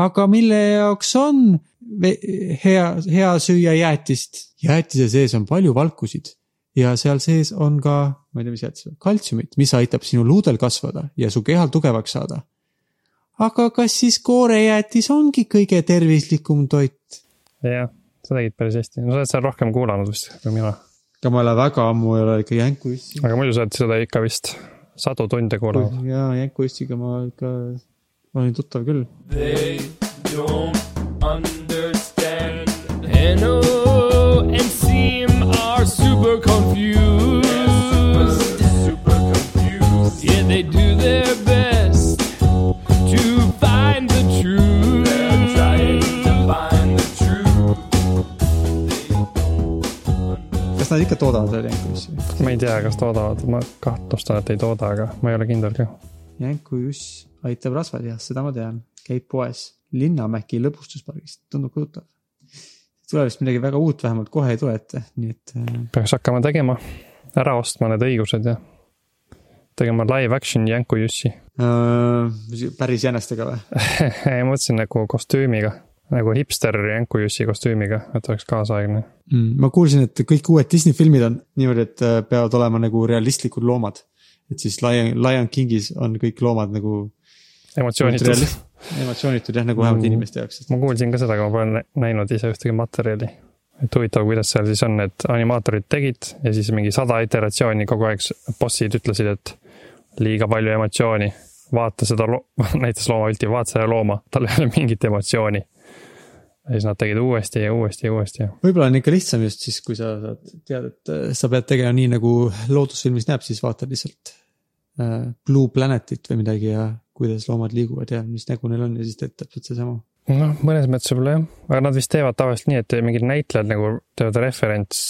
aga mille jaoks on hea, hea süüa jäätist? jäätise sees on palju valkusid ja seal sees on ka, ma ei tea, mis jäätis, kaltsiumit, mis aitab sinu luudel kasvada ja su kehal tugevaks saada. aga kas siis koorejäätis ongi kõige tervislikum toit? jah, sa tegid päris hästi, no sa oled seal rohkem kuulanud vist kui mina. ega ma ei ole väga ammu ei ole ikka jänku issi. aga muidu sa oled seda ikka vist sadu tunde kuulanud. jaa, jänku issiga ma ikka olin tuttav küll. They don't understand NO and seem are super confused. Super confused. Yeah, they do their best to find the truth. They're trying to find the truth. kas nad ikka toodavad veel jänkujusse? ma ei tea, kas toodavad, ma kahtlustan, et ei tooda, aga ma ei ole kindel ka. jänkujuss aitab rasvatihast, seda ma tean, käib poes Linnamäki lõbustuspargist, tundub kõõtav. tuleb vist midagi väga uut, vähemalt kohe ei tule ette, nii et. Äh, peaks hakkama tegema, ära ostma need õigused ja tegema live action Jänku Jussi uh,. päris jänestega või ei, ma mõtlesin nagu kostüümiga, nagu hipster Jänku Jussi kostüümiga, et oleks kaasaegne mm,. ma kuulsin, et kõik uued Disney filmid on niimoodi, et äh, peavad olema nagu realistlikud loomad. et siis Lion, Lion Kingis on kõik loomad nagu emotsioonitud. emotsioonitud jah, nagu vähemalt inimeste jaoks. ma kuulsin ka seda, aga ma pole näinud ise ühtegi materjali. et huvitav, kuidas seal siis on, et animaatorid tegid ja siis mingi sada iteratsiooni kogu aeg bossid ütlesid, et liiga palju emotsiooni. vaata seda lo-, näitas loomapilti, vaata seda looma, tal ei ole mingit emotsiooni. ja siis nad tegid uuesti ja uuesti ja uuesti ja. võib-olla on ikka lihtsam just siis, kui sa saad teada, et äh, sa pead tegema nii, nagu loodusfilmis näeb, siis vaatad lihtsalt äh, Blue Planetit või midagi ja kuidas loomad liiguvad ja mis nägu neil on ja siis teed täpselt seesama. noh, mõnes mõttes võib-olla jah, aga nad vist teevad tavaliselt nii, et mingid näitlejad nagu teevad referents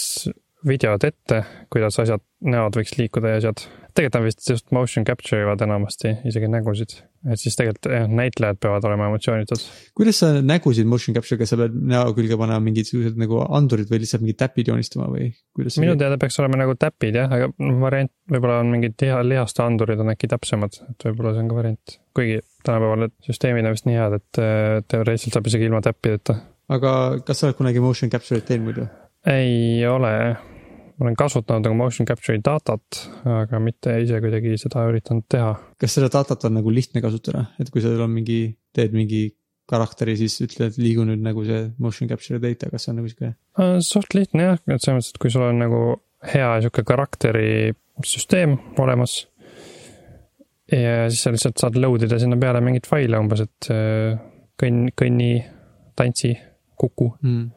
videod ette, kuidas asjad, näod võiks liikuda ja asjad. Tegelikult nad vist just motion capture ivad enamasti isegi nägusid et siis tegelikult jah, näitlejad peavad olema emotsioonitud. kuidas sa nägusid motion capture'iga, sa pead näo külge panema mingisugused nagu andurid või lihtsalt mingid täpid joonistama või kuidas? minu teada peaks olema nagu täpid jah, aga variant, võib-olla on mingid liha, lihaste andurid on äkki täpsemad, et võib-olla see on ka variant. kuigi tänapäeval need süsteemid on vist nii head, et teoreetiliselt saab isegi ilma täppideta. aga kas sa oled kunagi motion capture'it teinud muidu? ei ole olen kasutanud nagu motion capture'i datat, aga mitte ise kuidagi seda üritanud teha. kas seda datat on nagu lihtne kasutada, et kui sul on mingi, teed mingi karakteri, siis ütled, liigu nüüd nagu see motion capture data, kas see on nagu sihuke? Äh, suht lihtne jah, et selles mõttes, et kui sul on nagu hea sihuke karakteri süsteem olemas. ja siis sa lihtsalt saad load ida sinna peale mingeid faile umbes, et äh, kõnn, kõnni, tantsi, kuku mm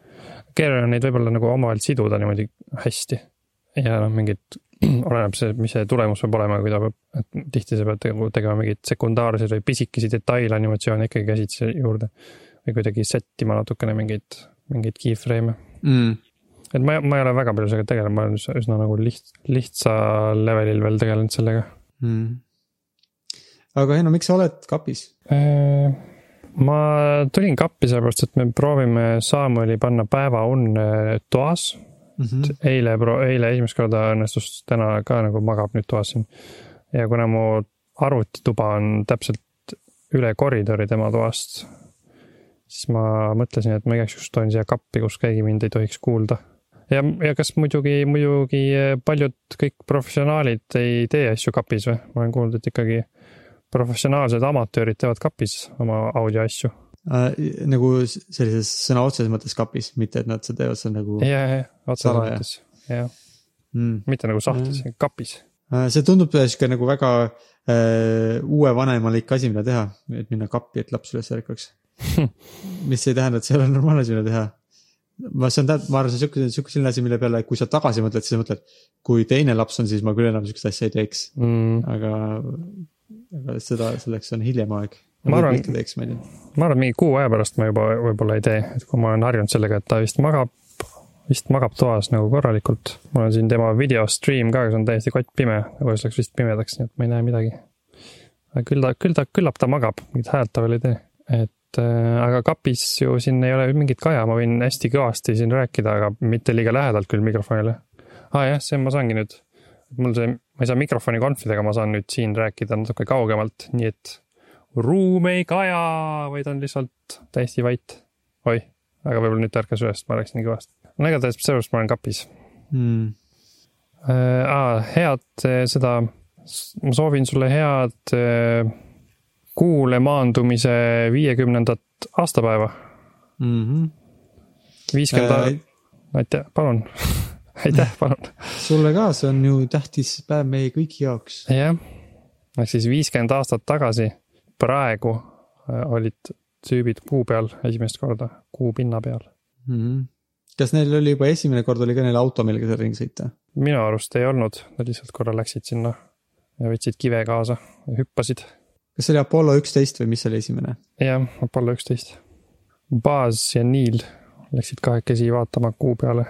keeruline on neid võib-olla nagu omavahel siduda niimoodi hästi ja noh, mingid, oleneb see, mis see tulemus peab olema, kui ta peab, et tihti sa pead tegema, mingeid sekundaarseid või pisikesi detailanimatsioone ikkagi käsitsi juurde. või kuidagi sättima natukene mingeid, mingeid keyframe'e mm.. et ma, ma ei ole väga palju sellega tegelenud, ma olen üsna, üsna nagu liht-, lihtsa levelil veel tegelenud sellega. Mm.. aga Henno, miks sa oled kapis? Äh,? ma tulin kappi sellepärast, et me proovime Samueli panna päevaunne toas mm. -hmm. eile, eile esimest korda õnnestus, täna ka nagu magab nüüd toas siin. ja kuna mu arvutituba on täpselt üle koridori tema toast, siis ma mõtlesin, et ma igaks juhuks toon siia kappi, kus keegi mind ei tohiks kuulda. ja, ja kas muidugi, muidugi paljud kõik professionaalid ei tee asju kapis või? ma olen kuulnud, et ikkagi professionaalsed amatöörid teevad kapis oma audioasju äh,. nagu sellises sõna otseses mõttes kapis, mitte et nad seda teevad seal nagu. ja, ja, otseses mõttes, jah mm.. mitte nagu sahtlis mm., kapis äh,. see tundub sihuke nagu väga äh, uue vanemalik asi, mida teha, et minna kappi, et laps üles ärkaks mis ei tähenda, et see ei ole normaalne asi, mida teha ma, see on täpselt, ma arvan, see on sihuke, sihuke selline asi, mille peale, kui sa tagasi mõtled, siis sa mõtled, kui teine laps on, siis ma küll enam sihukest asja ei teeks mm.. aga, aga seda, selleks on hiljem aeg ma arvan, ma arvan, mingi kuu aja pärast ma juba võib-olla ei tee, et kui ma olen harjunud sellega, et ta vist magab, vist magab toas nagu korralikult. mul on siin tema video stream ka, see on täiesti kottpime, nagu siis läks vist pimedaks, nii et ma ei näe midagi. aga küll ta, küll ta, küllap ta magab, mingit häält ta veel ei tee. et äh, aga kapis ju siin ei ole mingit kaja, ma võin hästi kõvasti siin rääkida, aga mitte liiga lähedalt küll mikrofonile. aa ah, jah, see ma saangi nüüd, mul see, ma ei saa mikrofoni konfidega, ma saan nüüd siin rääkida natuke kaugemalt, nii et ruum ei kaja, vaid on lihtsalt täiesti vait. oih, aga võib-olla nüüd ärkas üles, ma nii kõvasti. no igatahes sellepärast ma olen kapis mm.. Äh, head seda, ma soovin sulle head äh, kuule maandumise viiekümnendat aastapäeva mm. -hmm. viiskümmend äh,, aitäh, palun aitäh, palun. sulle ka, see on ju tähtis päev meie kõigi jaoks. jah, ehk siis viiskümmend aastat tagasi, praegu äh, olid tüübid kuu peal esimest korda, kuu pinna peal mm. -hmm. kas neil oli juba esimene kord oli ka neil auto, millega seal ringi sõita? minu arust ei olnud, nad lihtsalt korra läksid sinna ja võtsid kive kaasa ja hüppasid. kas see oli Apollo üksteist või mis oli esimene? jah, Apollo üksteist. Buzz ja Neil läksid kahekesi vaatama kuu peale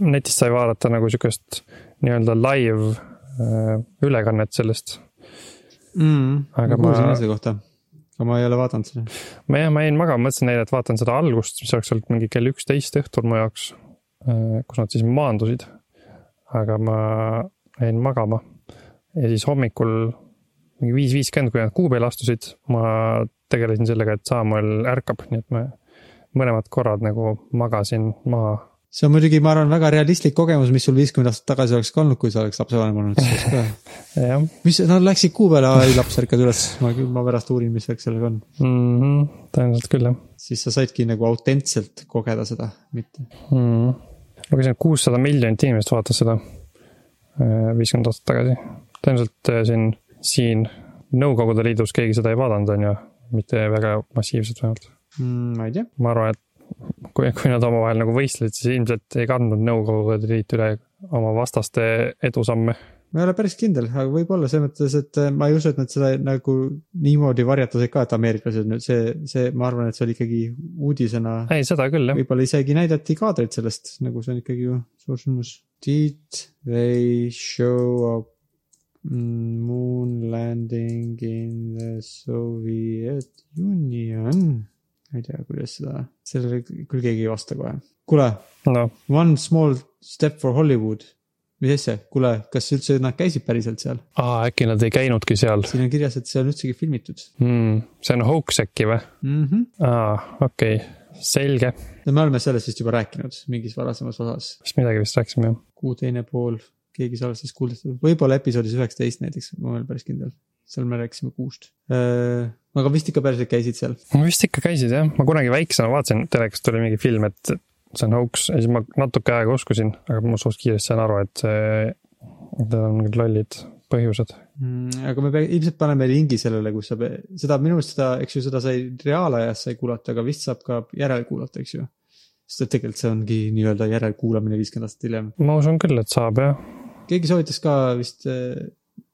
netist sai vaadata nagu sihukest nii-öelda live äh, ülekannet sellest mm,. aga ma kuulsin selle kohta, aga ma ei ole vaadanud seda. ma jah, ma jäin magama, mõtlesin neile, et vaatan seda algust, mis oleks olnud mingi kell üksteist õhtul mu jaoks, äh, kus nad siis maandusid. aga ma jäin magama ja siis hommikul mingi viis viiskümmend, kui nad kuu peale astusid, ma tegelesin sellega, et Samuel ärkab, nii et me mõlemad korrad nagu magasin maha see on muidugi, ma arvan, väga realistlik kogemus, mis sul viiskümmend aastat tagasi oleks ka olnud, kui sa oleks lapsevanem olnud siis ka mis, nad läksid kuu peale, ai laps ärkad üles, ma, ma pärast uurin, mis värk sellega on mm. -hmm, tõenäoliselt küll, jah. siis sa saidki nagu autentselt kogeda seda, mitte mm. -hmm. lugesin, et kuussada miljonit inimest vaatas seda äh, viiskümmend aastat tagasi. tõenäoliselt äh, siin, siin Nõukogude Liidus keegi seda ei vaadanud, on ju, mitte väga massiivselt vähemalt mm,. ma ei tea. ma arvan, et kui, kui nad omavahel nagu võistlesid, siis ilmselt ei kandnud Nõukogude Liit üle oma vastaste edusamme. ma ei ole päris kindel, aga võib-olla selles mõttes, et äh, ma ei usu, et nad seda nagu niimoodi varjatasid ka, et ameeriklased nüüd see, see, ma arvan, et see oli ikkagi uudisena. ei, seda küll, jah. võib-olla isegi näidati kaadrit sellest, nagu see on ikkagi ju suur sündmus. Did they show up moon landing in the Soviet Union? Ma ei tea, kuidas seda, sellele küll keegi ei vasta kohe. kuule no., One small step for Hollywood. mis asja, kuule, kas üldse nad käisid päriselt seal? aa, äkki nad ei käinudki seal? siin on kirjas, et see on üldsegi filmitud mm,. see on hoax äkki või mm? -hmm. aa, okei okay., selge. no me oleme sellest vist juba rääkinud mingis varasemas osas. vist midagi vist rääkisime jah. kuu teine pool, keegi salvestas kuulda, võib-olla episoodis üheksateist näiteks, ma olen päris kindel seal me rääkisime kuust. Äh, aga vist ikka päriselt käisid seal? vist ikka käisid jah, ma kunagi väiksena vaatasin, telekast tuli mingi film, et see on hoax ja siis ma natuke aega uskusin, aga ma suht kiiresti sain aru, et see, need on mingid lollid põhjused mm,. aga me pea, ilmselt paneme lingi sellele, kus saab, seda minu meelest seda, eks ju, seda sai reaalajas sai kuulata, aga vist saab ka järelkuulata, eks ju. sest et tegelikult see ongi nii-öelda järelkuulamine viiskümmend aastat hiljem. ma usun küll, et saab jah. keegi soovitas ka vist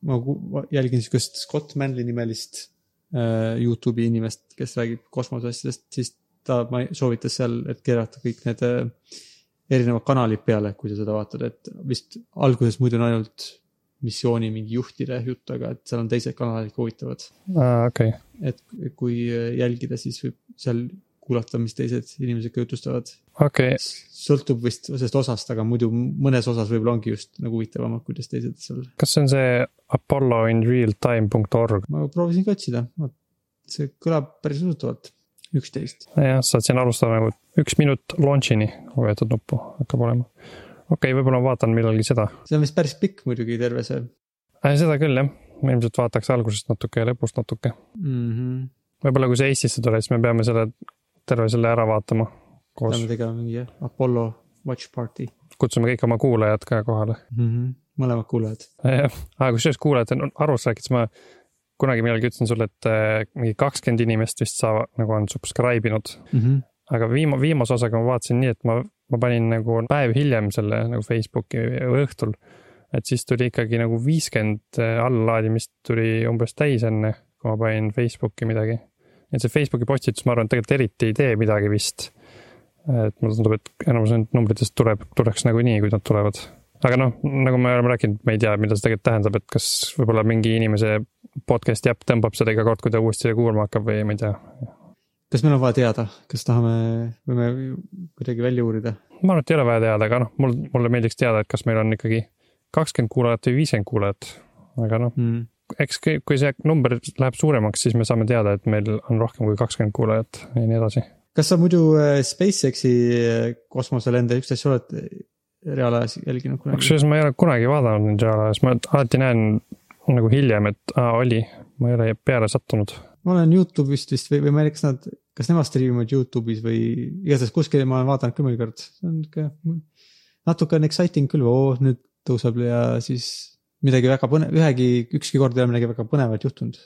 ma jälgin sihukest Scott Manley nimelist Youtube'i inimest, kes räägib kosmoseasjadest, siis ta soovitas seal, et keerata kõik need äh, erinevad kanalid peale, kui sa seda vaatad, et vist alguses muidu on ainult missiooni mingi juhtide jutt, aga et seal on teised kanalid ka huvitavad. okei okay.. et kui jälgida, siis võib seal kuulata, mis teised inimesed ka jutustavad. okay. sõltub vist sellest osast, aga muidu mõnes osas võib-olla ongi just nagu huvitavamad, kuidas teised seal. kas see on see apolloinrealtime.org? ma proovisin ka otsida, see kõlab päris usutavalt, üksteist. jah, saad siin alustada nagu üks minut launch'ini vajutud nuppu hakkab olema. okei okay,, võib-olla ma vaatan millalgi seda. see on vist päris pikk muidugi, terve see seda küll jah, ma ilmselt vaataks algusest natuke ja lõpust natuke mm. -hmm. võib-olla kui see Eestisse tuleb, siis me peame selle terve selle ära vaatama peame tegema mingi jah, Apollo watch party. kutsume kõik oma kuulajad ka kohale mm. -hmm. mõlemad kuulajad. jah, kusjuures kuulajate arvust rääkides ma kunagi millalgi ütlesin sulle, et äh, mingi kakskümmend inimest vist saavad, nagu on subscribe inud mm. -hmm. aga viima-, viimase osaga ma vaatasin nii, et ma, ma panin nagu päev hiljem selle nagu Facebooki õhtul. et siis tuli ikkagi nagu viiskümmend äh, allalaadimist tuli umbes täis enne, kui ma panin Facebooki midagi et see Facebooki postitus, ma arvan, tegelikult eriti ei tee midagi vist. et mulle tundub, et enamus nendest numbritest tuleb, tuleks nagunii, kui nad tulevad. aga noh, nagu me oleme rääkinud, me ei tea, mida see tegelikult tähendab, et kas võib-olla mingi inimese podcast'i äpp tõmbab seda iga kord, kui ta uuesti kuulama hakkab või ma ei tea. kas meil on vaja teada, kas tahame, võime kuidagi välja uurida? ma arvan, et ei ole vaja teada, aga noh, mul, mulle meeldiks teada, et kas meil on ikkagi kakskümmend kuulajat või viiskümmend kuulajat, aga noh mm eks kui see number läheb suuremaks, siis me saame teada, et meil on rohkem kui kakskümmend kuulajat ja nii edasi. kas sa muidu äh, SpaceX'i äh, kosmoselende, üksteist sa oled äh, reaalajas jälginud kunagi? kusjuures ma ei ole kunagi vaadanud neid reaalajas, ma alati näen nagu hiljem, et aa, oli, ma ei ole peale sattunud. ma olen Youtube'ist vist või, või ma ei tea, kas nad, kas nemad striimivad Youtube'is või igatahes kuskil ma olen vaadanud küll mõnikord, see on nihuke natuke on exciting küll, oo nüüd tõuseb ja siis midagi väga põnev, ühegi, ükski kord ei ole midagi väga põnevat juhtunud.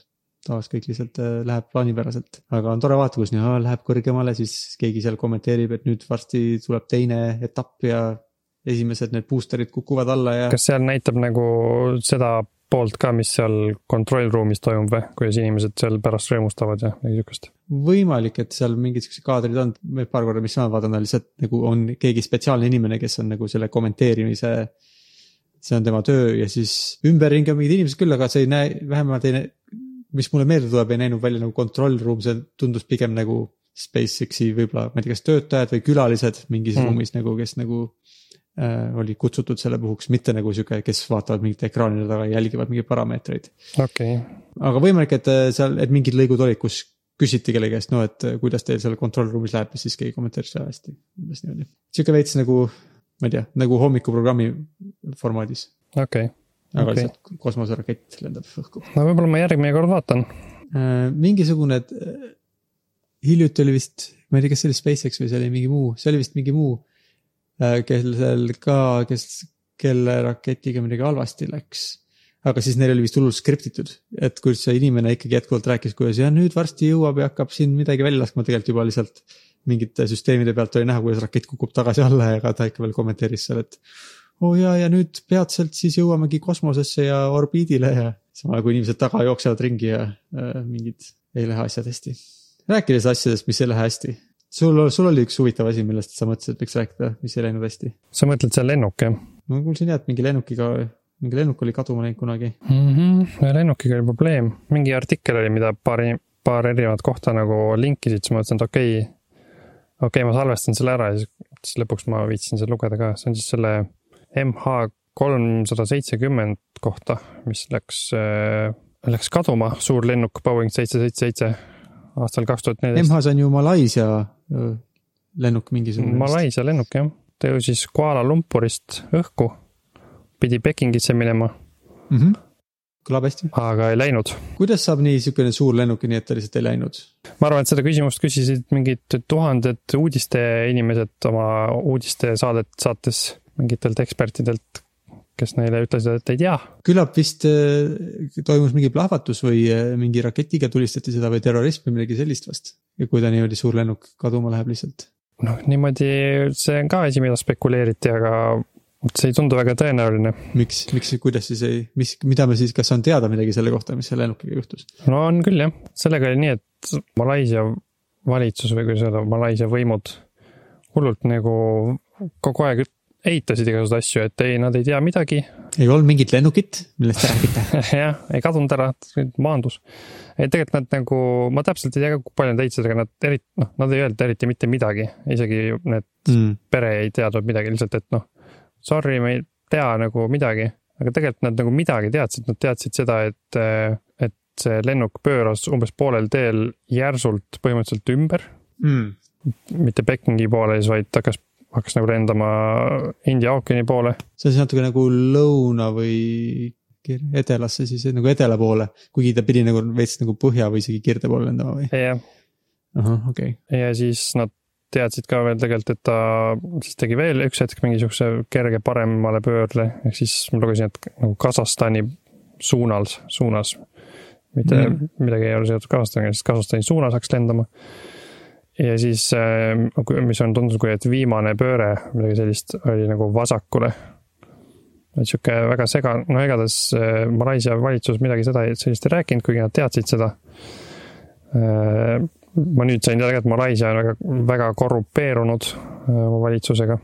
tavaliselt kõik lihtsalt äh, läheb plaanipäraselt, aga on tore vaadata, kus nii, läheb kõrgemale, siis keegi seal kommenteerib, et nüüd varsti tuleb teine etapp ja esimesed need booster'id kukuvad alla ja. kas seal näitab nagu seda poolt ka, mis seal control room'is toimub või, kuidas inimesed seal pärast rõõmustavad ja midagi sihukest? võimalik, et seal mingid siuksed kaadrid on, paar korda, mis ma vaatan, on lihtsalt nagu on keegi spetsiaalne inimene, kes on nagu selle kommenteerimise see on tema töö ja siis ümberringi on mingid inimesed küll, aga see ei näe, vähemalt ei näe, mis mulle meelde tuleb, ei näinud välja nagu control room, see tundus pigem nagu SpaceX'i võib-olla, ma ei tea, kas töötajad või külalised mingis mm. ruumis nagu, kes nagu äh, olid kutsutud selle puhuks, mitte nagu sihuke, kes vaatavad mingite ekraanide taga ja jälgivad mingeid parameetreid. okei okay.. aga võimalik, et äh, seal, et mingid lõigud olid, kus küsiti kellegi käest, no et äh, kuidas teil seal control room'is läheb ja siis keegi kommenteeris väga hästi, umbes niimoodi. sihuke veits nagu ma ei tea, nagu hommikuprogrammi formaadis. okei okay.. aga okay. lihtsalt kosmoserakett lendab õhku. no võib-olla ma järgmine kord vaatan äh,. mingisugune äh,, hiljuti oli vist, ma ei tea, kas see oli SpaceX või see oli mingi muu, see oli vist mingi muu äh,, kellel ka, kes, kelle raketiga midagi halvasti läks aga siis neil oli vist hullult skriptitud, et kuidas see inimene ikkagi jätkuvalt rääkis, kuidas ja nüüd varsti jõuab ja hakkab siin midagi välja laskma, tegelikult juba lihtsalt mingite süsteemide pealt oli näha, kuidas rakett kukub tagasi alla ja ta ikka veel kommenteeris seal, et. oo oh ja, ja nüüd peatselt siis jõuamegi kosmosesse ja orbiidile ja samal ajal kui inimesed taga jooksevad ringi ja äh, mingid ei lähe asjad hästi. rääkides asjadest, mis ei lähe hästi. sul, sul oli üks huvitav asi, millest sa mõtlesid, et võiks rääkida, mis ei läinud hästi. sa mõtled see lennuk jah? ma kuulsin jah, et mingi lennukiga mingi lennuk oli kaduma läinud kunagi mm. -hmm. lennukiga oli probleem, mingi artikkel oli, mida paari, paar erinevat kohta nagu linkisid, siis ma mõtlesin, et okei okay,, okei okay,, ma salvestan selle ära ja siis, siis lõpuks ma viitsin seda lugeda ka, see on siis selle MH kolmsada seitsekümmend kohta, mis läks äh,, läks kaduma, suur lennuk Boeing seitse seitse seitse aastal kaks tuhat neliteist. MH-s on ju Malaisia lennuk mingisugune. Malaisia lennuk jah, ta jõudis Kuala Lumpurist õhku, pidi Pekingisse minema mm. -hmm kõlab hästi. aga ei läinud. kuidas saab nii sihukene suur lennuk, nii et ta lihtsalt ei läinud? ma arvan, et seda küsimust küsisid mingid tuhanded uudisteinimesed oma uudistesaadet saates mingitelt ekspertidelt, kes neile ütlesid, et ei tea. küllap vist äh, toimus mingi plahvatus või äh, mingi raketiga tulistati seda või terrorism või midagi sellist vast. ja kui ta niimoodi suur lennuk kaduma läheb lihtsalt. noh, niimoodi, see on ka asi, mida spekuleeriti, aga see ei tundu väga tõenäoline. miks, miks, kuidas siis ei, mis, mida me siis, kas on teada midagi selle kohta, mis selle lennukiga juhtus? no on küll jah, sellega oli nii, et Malaisia valitsus või kuidas öelda, Malaisia võimud hullult nagu kogu aeg eitasid igasuguseid asju, et ei, nad ei tea midagi. ei olnud mingit lennukit, millest te räägite jah, ei kadunud ära, maandus. et tegelikult nad nagu, ma täpselt ei tea ka, kui palju nad eitasid, aga nad eriti, noh, nad ei öelnud eriti mitte midagi, isegi need mm. pere ei teadnud midagi, lihtsalt, et noh sorry, me ei tea nagu midagi, aga tegelikult nad nagu midagi teadsid, nad teadsid seda, et, et see lennuk pööras umbes poolel teel järsult põhimõtteliselt ümber mm.. mitte Pekingi poole siis, vaid hakkas, hakkas nagu lendama India ookeani poole. see on siis natuke nagu lõuna või edelasse siis nagu edela poole, kuigi ta pidi nagu veits nagu põhja või isegi kirde poole lendama või? jah. ahah, okei okay.. ja siis nad teadsid ka veel tegelikult, et ta siis tegi veel üks hetk mingi sihukese kerge paremale pöörde, ehk siis ma lugesin, et nagu Kasahstani suunas, suunas. mitte mm. midagi ei ole seotud Kasahstaniga, siis Kasahstani suunas hakkas lendama. ja siis, äh, mis on tundunud kui, et viimane pööre, midagi sellist, oli nagu vasakule. et sihuke väga sega-, no igatahes äh, Malaisia valitsus midagi seda, sellist ei rääkinud, kuigi nad teadsid seda äh, ma nüüd sain teada ka, et Malaisia on väga, väga korrupeerunud äh, oma valitsusega.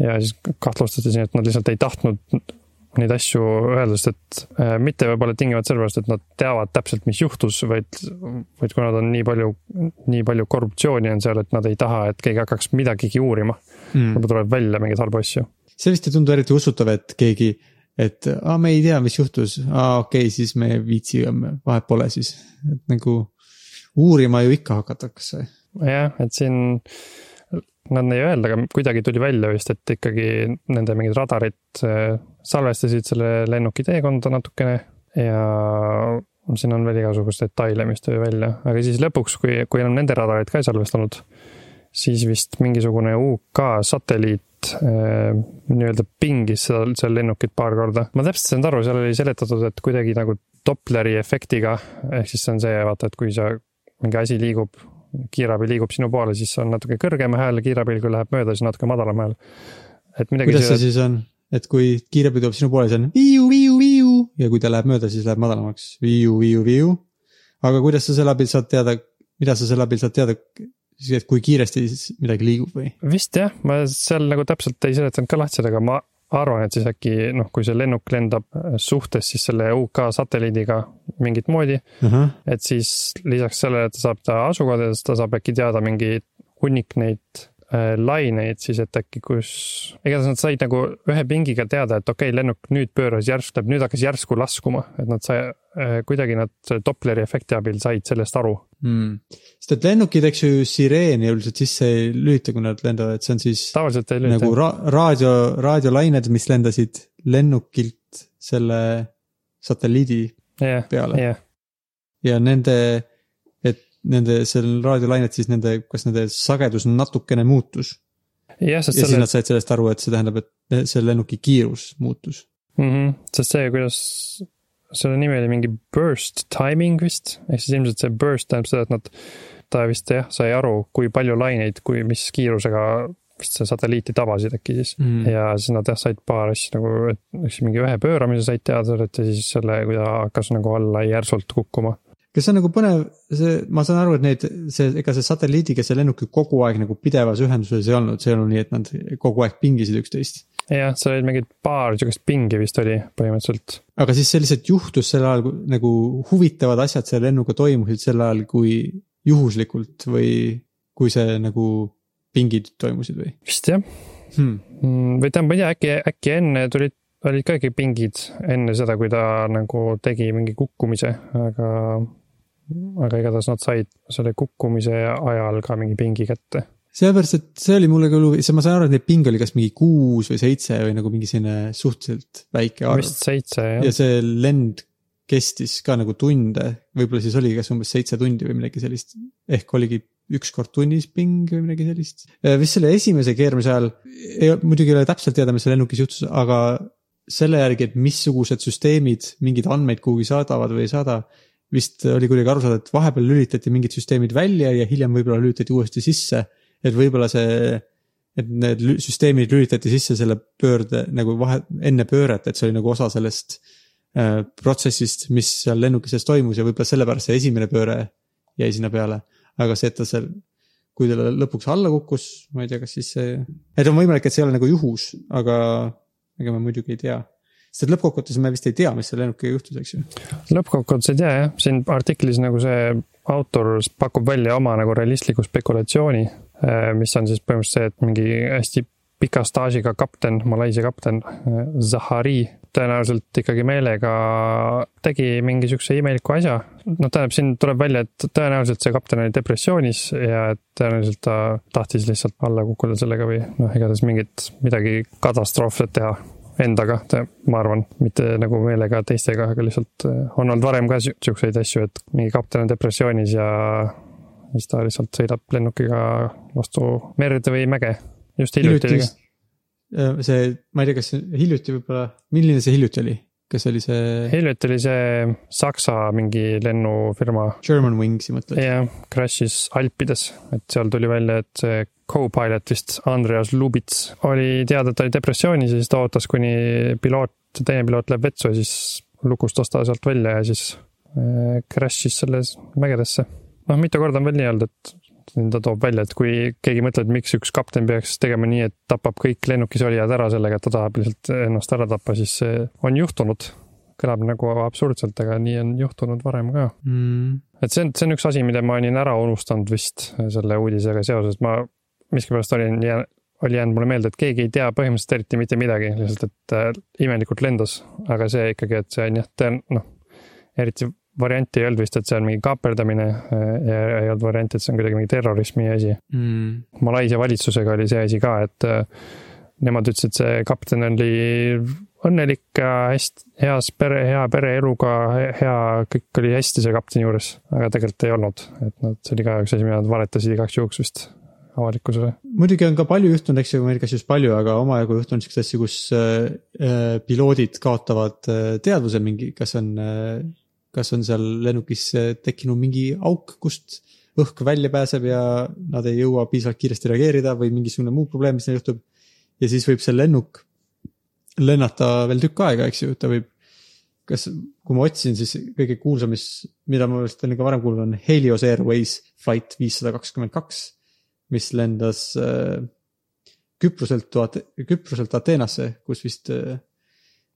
ja siis kahtlustati siin, et nad lihtsalt ei tahtnud neid asju öelda, sest et äh, mitte võib-olla tingimata sellepärast, et nad teavad täpselt, mis juhtus, vaid, vaid kuna nad on nii palju, nii palju korruptsiooni on seal, et nad ei taha, et keegi hakkaks midagigi uurima mm.. võib-olla tuleb välja mingeid halbu asju. see vist ei tundu eriti usutav, et keegi et aa, me ei tea, mis juhtus, aa okei okay,, siis me ei viitsi, vahet pole siis, et nagu uurima ju ikka hakatakse. jah, et siin nad ei öelda, aga kuidagi tuli välja vist, et ikkagi nende mingid radarid äh, salvestasid selle lennuki teekonda natukene ja siin on veel igasuguseid detaile, mis tuli välja, aga siis lõpuks, kui, kui enam nende radarid ka ei salvestanud, siis vist mingisugune UK satelliit äh, nii-öelda pingis seda, seal lennukit paar korda. ma täpselt ei saanud aru, seal oli seletatud, et kuidagi nagu Dopleri efektiga, ehk siis see on see, vaata, et kui sa, mingi asi liigub kiirabi liigub sinu poole, siis on natuke kõrgem hääl, kiirabil, kui läheb mööda, siis natuke madalam hääl. et midagi. kuidas see siis on, et kui kiirabi tuleb sinu poole, siis on viiu, viiu, viiu ja kui ta läheb mööda, siis läheb madalamaks viiu, viiu, viiu. aga kuidas sa selle abil saad teada, mida sa selle abil saad teada, et kui kiiresti siis midagi liigub või? vist jah, ma seal nagu täpselt ei seletanud ka lahti, aga ma arvan, et siis äkki noh, kui see lennuk lendab äh, suhtes siis selle UK satelliidiga mingit moodi uh, -huh. et siis lisaks sellele, et ta saab ta asukohadest, ta saab äkki teada mingi hunnik neid äh, laineid siis, et äkki kus, igatahes nad said nagu ühe pingiga teada, et okei okay,, lennuk nüüd pööras järsku, nüüd hakkas järsku laskuma, et nad sai äh,, kuidagi nad Dopleri efekti abil said sellest aru mm.. sest et lennukid, eks ju, sireeni üldiselt sisse ei lülita, kui nad lendavad, see on siis. tavaliselt ei lülita. nagu ra raadio, raadiolained, mis lendasid lennukilt selle satelliidi yeah, peale yeah.. ja nende, et nende, seal raadiolained siis nende, kas nende sagedus natukene muutus. ja selle... siis nad said sellest aru, et see tähendab, et see lennuki kiirus muutus mm. -hmm. sest see, kuidas selle nimi oli mingi burst timing vist, ehk siis ilmselt see burst tähendab seda, et nad, ta vist jah, sai aru, kui palju laineid, kui, mis kiirusega vist see satelliiti tabasid äkki siis mm.. ja siis nad jah, said paar asja nagu, et eks mingi ühe pööramise said teada sellest ja siis selle, kui ta hakkas nagu alla järsult kukkuma. Kas see on nagu põnev, see, ma saan aru, et neid, see, ega see satelliidiga see lennuk ju kogu aeg nagu pidevas ühenduses ei olnud, see ei olnud nii, et nad kogu aeg pingisid üksteist jah, seal olid mingid paar sihukest pingi vist oli põhimõtteliselt. aga siis see lihtsalt juhtus sel ajal, nagu huvitavad asjad selle lennuga toimusid sel ajal, kui juhuslikult või kui see nagu pingid toimusid või? vist jah hmm.. Mm, või tähendab, ma ei tea, äkki, äkki enne tulid, olid ka ikka pingid enne seda, kui ta nagu tegi mingi kukkumise, aga, aga igatahes nad said selle kukkumise ajal ka mingi pingi kätte sellepärast, et see oli mulle küll huvi, ma saan aru, et neid pinge oli kas mingi kuus või seitse või nagu mingi selline suhteliselt väike arv. vist seitse jah. ja see lend kestis ka nagu tunde, võib-olla siis oli kas umbes seitse tundi või midagi sellist. ehk oligi üks kord tunnis ping või midagi sellist. vist selle esimese keeramise ajal, muidugi ei ole täpselt teada, mis seal lennukis juhtus, aga selle järgi, et missugused süsteemid mingeid andmeid kuhugi saadavad või ei saada. Vist oli kuidagi aru saada, et vahepeal lülitati mingid süsteemid välja ja hiljem võib-olla lülitati uuesti sisse et võib-olla see, et need süsteemid lülitati sisse selle pöörde nagu vahe, enne pööret, et see oli nagu osa sellest äh, protsessist, mis seal lennuki sees toimus ja võib-olla sellepärast see esimene pööre jäi sinna peale. aga see, et ta seal, kui ta lõpuks alla kukkus, ma ei tea, kas siis see, et on võimalik, et see ei ole nagu juhus, aga ega me muidugi ei tea sest lõppkokkuvõttes me vist ei tea, mis selle lennukiga juhtus, eks ju. lõppkokkuvõttes ei tea jah, siin artiklis nagu see autor pakub välja oma nagu realistliku spekulatsiooni Äh, mis on siis põhimõtteliselt see, et mingi hästi pika staažiga kapten, Malaisia kapten äh, Zahari tõenäoliselt ikkagi meelega tegi mingi sihukese imeliku asja. noh, tähendab, siin tuleb välja, et tõenäoliselt see kapten oli depressioonis ja tõenäoliselt ta tahtis lihtsalt alla kukkuda sellega või noh, igatahes mingit, midagi katastroofset teha endaga, ma arvan, mitte nagu meelega teistega, aga lihtsalt äh, on olnud varem ka siukseid asju, et mingi kapten on depressioonis ja siis ta lihtsalt sõidab lennukiga vastu merd või mäge. just hiljuti oli ka. Äh, see, ma ei tea, kas hiljuti võib-olla, milline see hiljuti oli? kas oli see? hiljuti oli see Saksa mingi lennufirma. German Wingsi mõtled? jah, crash'is Alpides, et seal tuli välja, et see co-pilot vist Andreas Lubits oli teada, et ta oli depressioonis ja siis ta ootas, kuni piloot, teine piloot läheb vetsu ja siis lukustas ta sealt välja ja siis äh, crash'is selles mägedesse noh, mitu korda on veel nii olnud, et ta toob välja, et kui keegi mõtleb, et miks üks kapten peaks tegema nii, et tapab kõik lennukis olijad ära sellega, et ta tahab lihtsalt ennast ära tappa, siis see on juhtunud. kõlab nagu absurdselt, aga nii on juhtunud varem ka. Mm.. et see on, see on üks asi, mida ma olin ära unustanud vist selle uudisega seoses, ma miskipärast olin, oli jäänud mulle meelde, et keegi ei tea põhimõtteliselt eriti mitte midagi, lihtsalt et äh, imelikult lendas. aga see ikkagi, et see on jah, noh, eriti varianti ei olnud vist, et see on mingi kaaperdamine äh, ja ei olnud varianti, et see on kuidagi mingi terrorismi asi. Mm.. Malaisia valitsusega oli see asi ka, et äh, nemad ütlesid, et see kapten oli õnnelik ja hästi, heas pere, hea pereeluga, hea, kõik oli hästi selle kapteni juures, aga tegelikult ei olnud, et nad, see oli ka üks asi, mida nad valetasid igaks juhuks vist avalikkusele. muidugi on ka palju juhtunud, eks ju, Ameerikas just palju, aga omajagu juhtunud siukseid asju, kus äh, äh, piloodid kaotavad äh, teadvuse mingi, kas on äh,, kas on seal lennukis äh, tekkinud mingi auk, kust õhk välja pääseb ja nad ei jõua piisavalt kiiresti reageerida või mingisugune muu probleem, mis neil juhtub. ja siis võib see lennuk lennata veel tükk aega, eks ju, ta võib. kas, kui ma otsisin, siis kõige kuulsam, mis, mida ma vist olen ka varem kuulnud, on Helios Airways flight viissada kakskümmend kaks mis lendas äh, Küproselt Küproselt Ateenasse, kus vist äh,.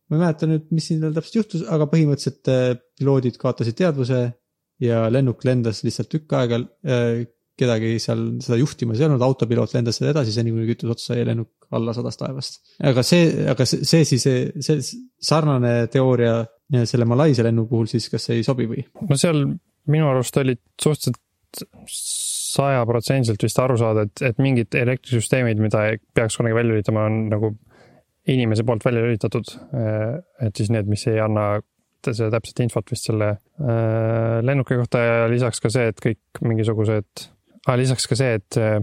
ma ei mäleta nüüd, mis siin täpselt juhtus, aga põhimõtteliselt äh, piloodid kaotasid teadvuse ja lennuk lendas lihtsalt tükk aega äh,. kedagi seal seda juhtimas ei olnud, autopiloot lendas seda edasi, seni kuni kütus otsa sai ja lennuk alla sadas taevast. aga see, aga see, see siis, see sarnane teooria selle Malaisia lennu puhul siis, kas ei sobi või? no seal minu arust olid suhteliselt sajaprotsendiliselt vist aru saada, et, et mingid elektrisüsteemid, mida peaks kunagi välja lülitama, on nagu inimese poolt välja lülitatud. et siis need, mis ei anna seda täpset infot vist selle äh, lennuki kohta ja lisaks ka see, et kõik mingisugused ah,, lisaks ka see, et äh,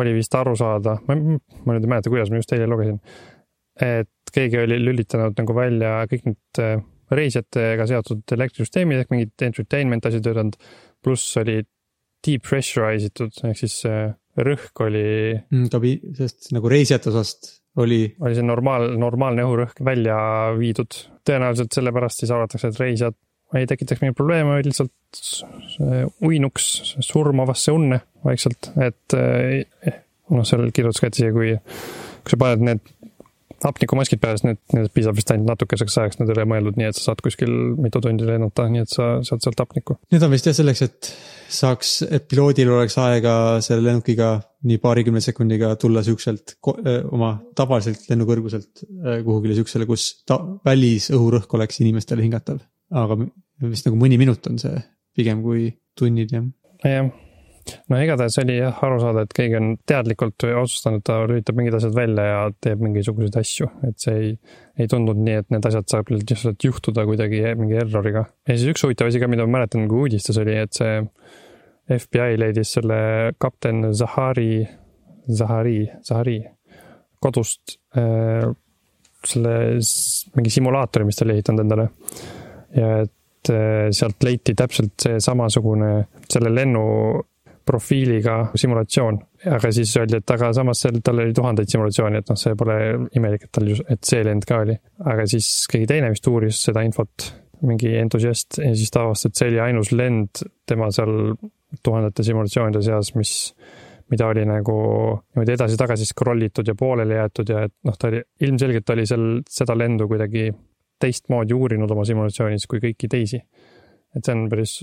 oli vist aru saada, ma, ma nüüd ei mäleta, kuidas ma just eile lugesin, et keegi oli lülitanud nagu välja kõik need äh, reisijatega seotud elektrisüsteemid ehk mingid entertainment asjad töötanud, pluss olid depressurize itud, ehk siis rõhk oli mm,. kabi-, sest nagu reisijate osast oli. oli see normaal, normaalne õhurõhk välja viidud. tõenäoliselt sellepärast siis arvatakse, et reisijad ei tekitaks mingit probleemi, vaid lihtsalt uinuks surmavasse unne vaikselt, et eh, noh, seal kirjutas ka, et isegi kui, kui sa paned need hapnikumaskid siis need, need piisab vist ainult natukeseks ajaks, need ei ole mõeldud nii, et sa saad kuskil mitu tundi lennata, nii et sa saad sealt hapnikku. Need on vist jah selleks, et saaks, et piloodil oleks aega selle lennukiga nii paarikümne sekundiga tulla siukselt oma tavaliselt lennukõrguselt kuhugile siuksele, kus ta, välisõhurõhk oleks inimestele hingatav. aga vist nagu mõni minut on see pigem kui tunnid jah. jah no igatahes oli jah aru saada, et keegi on teadlikult otsustanud, ta lülitab mingid asjad välja ja teeb mingisuguseid asju, et see ei, ei tundunud nii, et need asjad saab lihtsalt juhtuda kuidagi mingi erroriga. ja siis üks huvitav asi ka, mida ma mäletan, kui uudistes oli, et see FBI leidis selle kapten Zahari, Zahari, Zahari kodust äh, selle mingi simulaatori, mis ta oli ehitanud endale. ja et äh, sealt leiti täpselt see samasugune, selle lennu profiiliga simulatsioon. aga siis öeldi, et aga samas seal, tal oli tuhandeid simulatsioone, et noh, see pole imelik, et tal, et see lend ka oli. aga siis keegi teine vist uuris seda infot, mingi entusiast, ja siis ta avastas, et see oli ainus lend tema seal tuhandete simulatsioonide seas, mis, mida oli nagu niimoodi edasi-tagasi scroll itud ja pooleli jäetud ja et noh, ta oli, ilmselgelt oli seal seda lendu kuidagi teistmoodi uurinud oma simulatsioonis kui kõiki teisi. et see on päris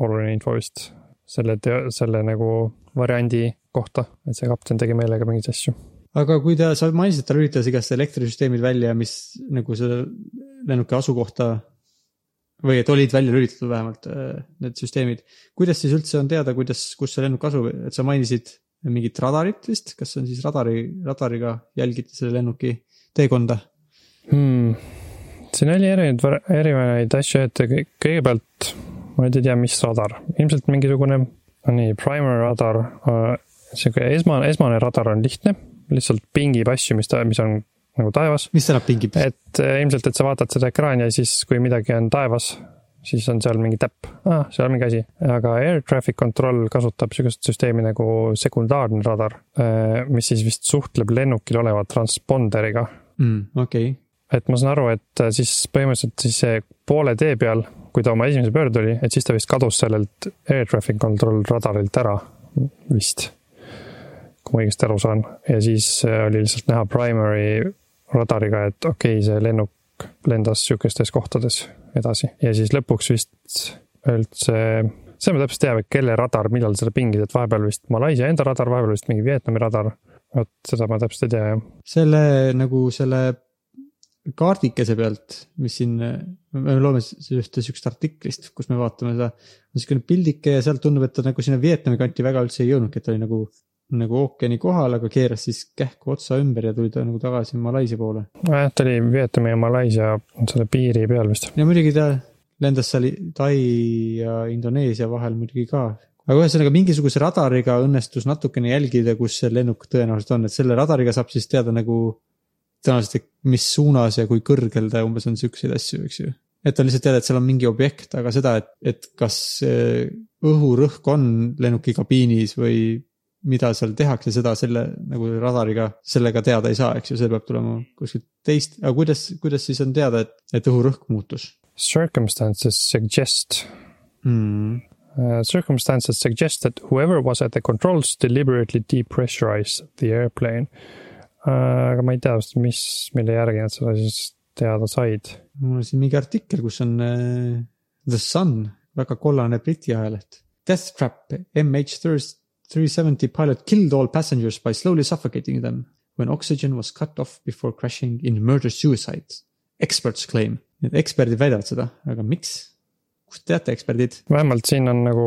oluline info vist selle, selle nagu variandi kohta, et see kapten tegi meelega mingeid asju. aga kui ta, sa mainisid, ta lülitas igast elektrisüsteemid välja, mis nagu selle lennuki asukohta või et olid välja lülitatud vähemalt äh, need süsteemid. kuidas siis üldse on teada, kuidas, kus see lennuk asub, et sa mainisid mingit radarit vist, kas on siis radari, radariga jälgiti selle lennuki teekonda hmm.? siin oli erinevaid, erinevaid asju, et kõigepealt ma nüüd ei tea, mis radar, ilmselt mingisugune, nii, primer radar, äh, sihuke esmane, esmane radar on lihtne, lihtsalt pingib asju, mis ta, mis on nagu taevas. mis tähendab pingib? et äh, ilmselt, et sa vaatad seda ekraani ja siis, kui midagi on taevas, siis on seal mingi täpp ah,, seal on mingi asi. aga air traffic control kasutab sihukest süsteemi nagu sekundaarne radar, äh, mis siis vist suhtleb lennukil oleva transponderiga mm,. okei okay. et ma saan aru, et siis põhimõtteliselt siis see poole tee peal kui ta oma esimese pöörde oli, et siis ta vist kadus sellelt air traffic control radarilt ära vist. kui ma õigesti aru saan ja siis äh, oli lihtsalt näha primary radariga, et okei okay,, see lennuk lendas sihukestes kohtades edasi ja siis lõpuks vist üldse, seda ma täpselt ei tea, kelle radar, millal seda pingis, et vahepeal vist Malaisia enda radar, vahepeal vist mingi Vietnami radar vot seda ma täpselt ei tea jah. selle nagu selle kaardikese pealt, mis siin, me loeme ühte sihukest artiklist, kus me vaatame seda. on sihukene pildike ja sealt tundub, et ta nagu sinna Vietnami kanti väga üldse ei jõudnudki, et ta oli nagu, nagu ookeani kohal, aga keeras siis kähku otsa ümber ja tuli ta nagu tagasi Malaisia poole. nojah, ta oli Vietnami ja Malaisia selle piiri peal vist. ja muidugi ta lendas seal Tai ja Indoneesia vahel muidugi ka aga ühesõnaga mingisuguse radariga õnnestus natukene jälgida, kus see lennuk tõenäoliselt on, et selle radariga saab siis teada nagu tõenäoliselt, mis suunas ja kui kõrgel ta umbes on siukseid asju, eks ju. et on lihtsalt teada, et seal on mingi objekt, aga seda, et, et kas õhurõhk on lennuki kabiinis või mida seal tehakse, seda selle nagu radariga, sellega teada ei saa, eks ju, see peab tulema kuskilt teist, aga kuidas, kuidas siis on teada, et, et õhurõhk muutus? Circumstances suggest mm.. Uh, circumstances suggest that whoever was at the controls deliberately depressurized the airplane aga ma ei tea mis, mille järgi nad seda siis teada said. mul on siin mingi artikkel, kus on uh, The Sun, väga kollane Briti ajaleht. Death Trap MH three seventy pilot killed all passengers by slowly suffocating them when oxygen was cut off before crashing in murder suicide. Experts claim, need eksperdid väidavad seda, aga miks? kust teate eksperdid? vähemalt siin on nagu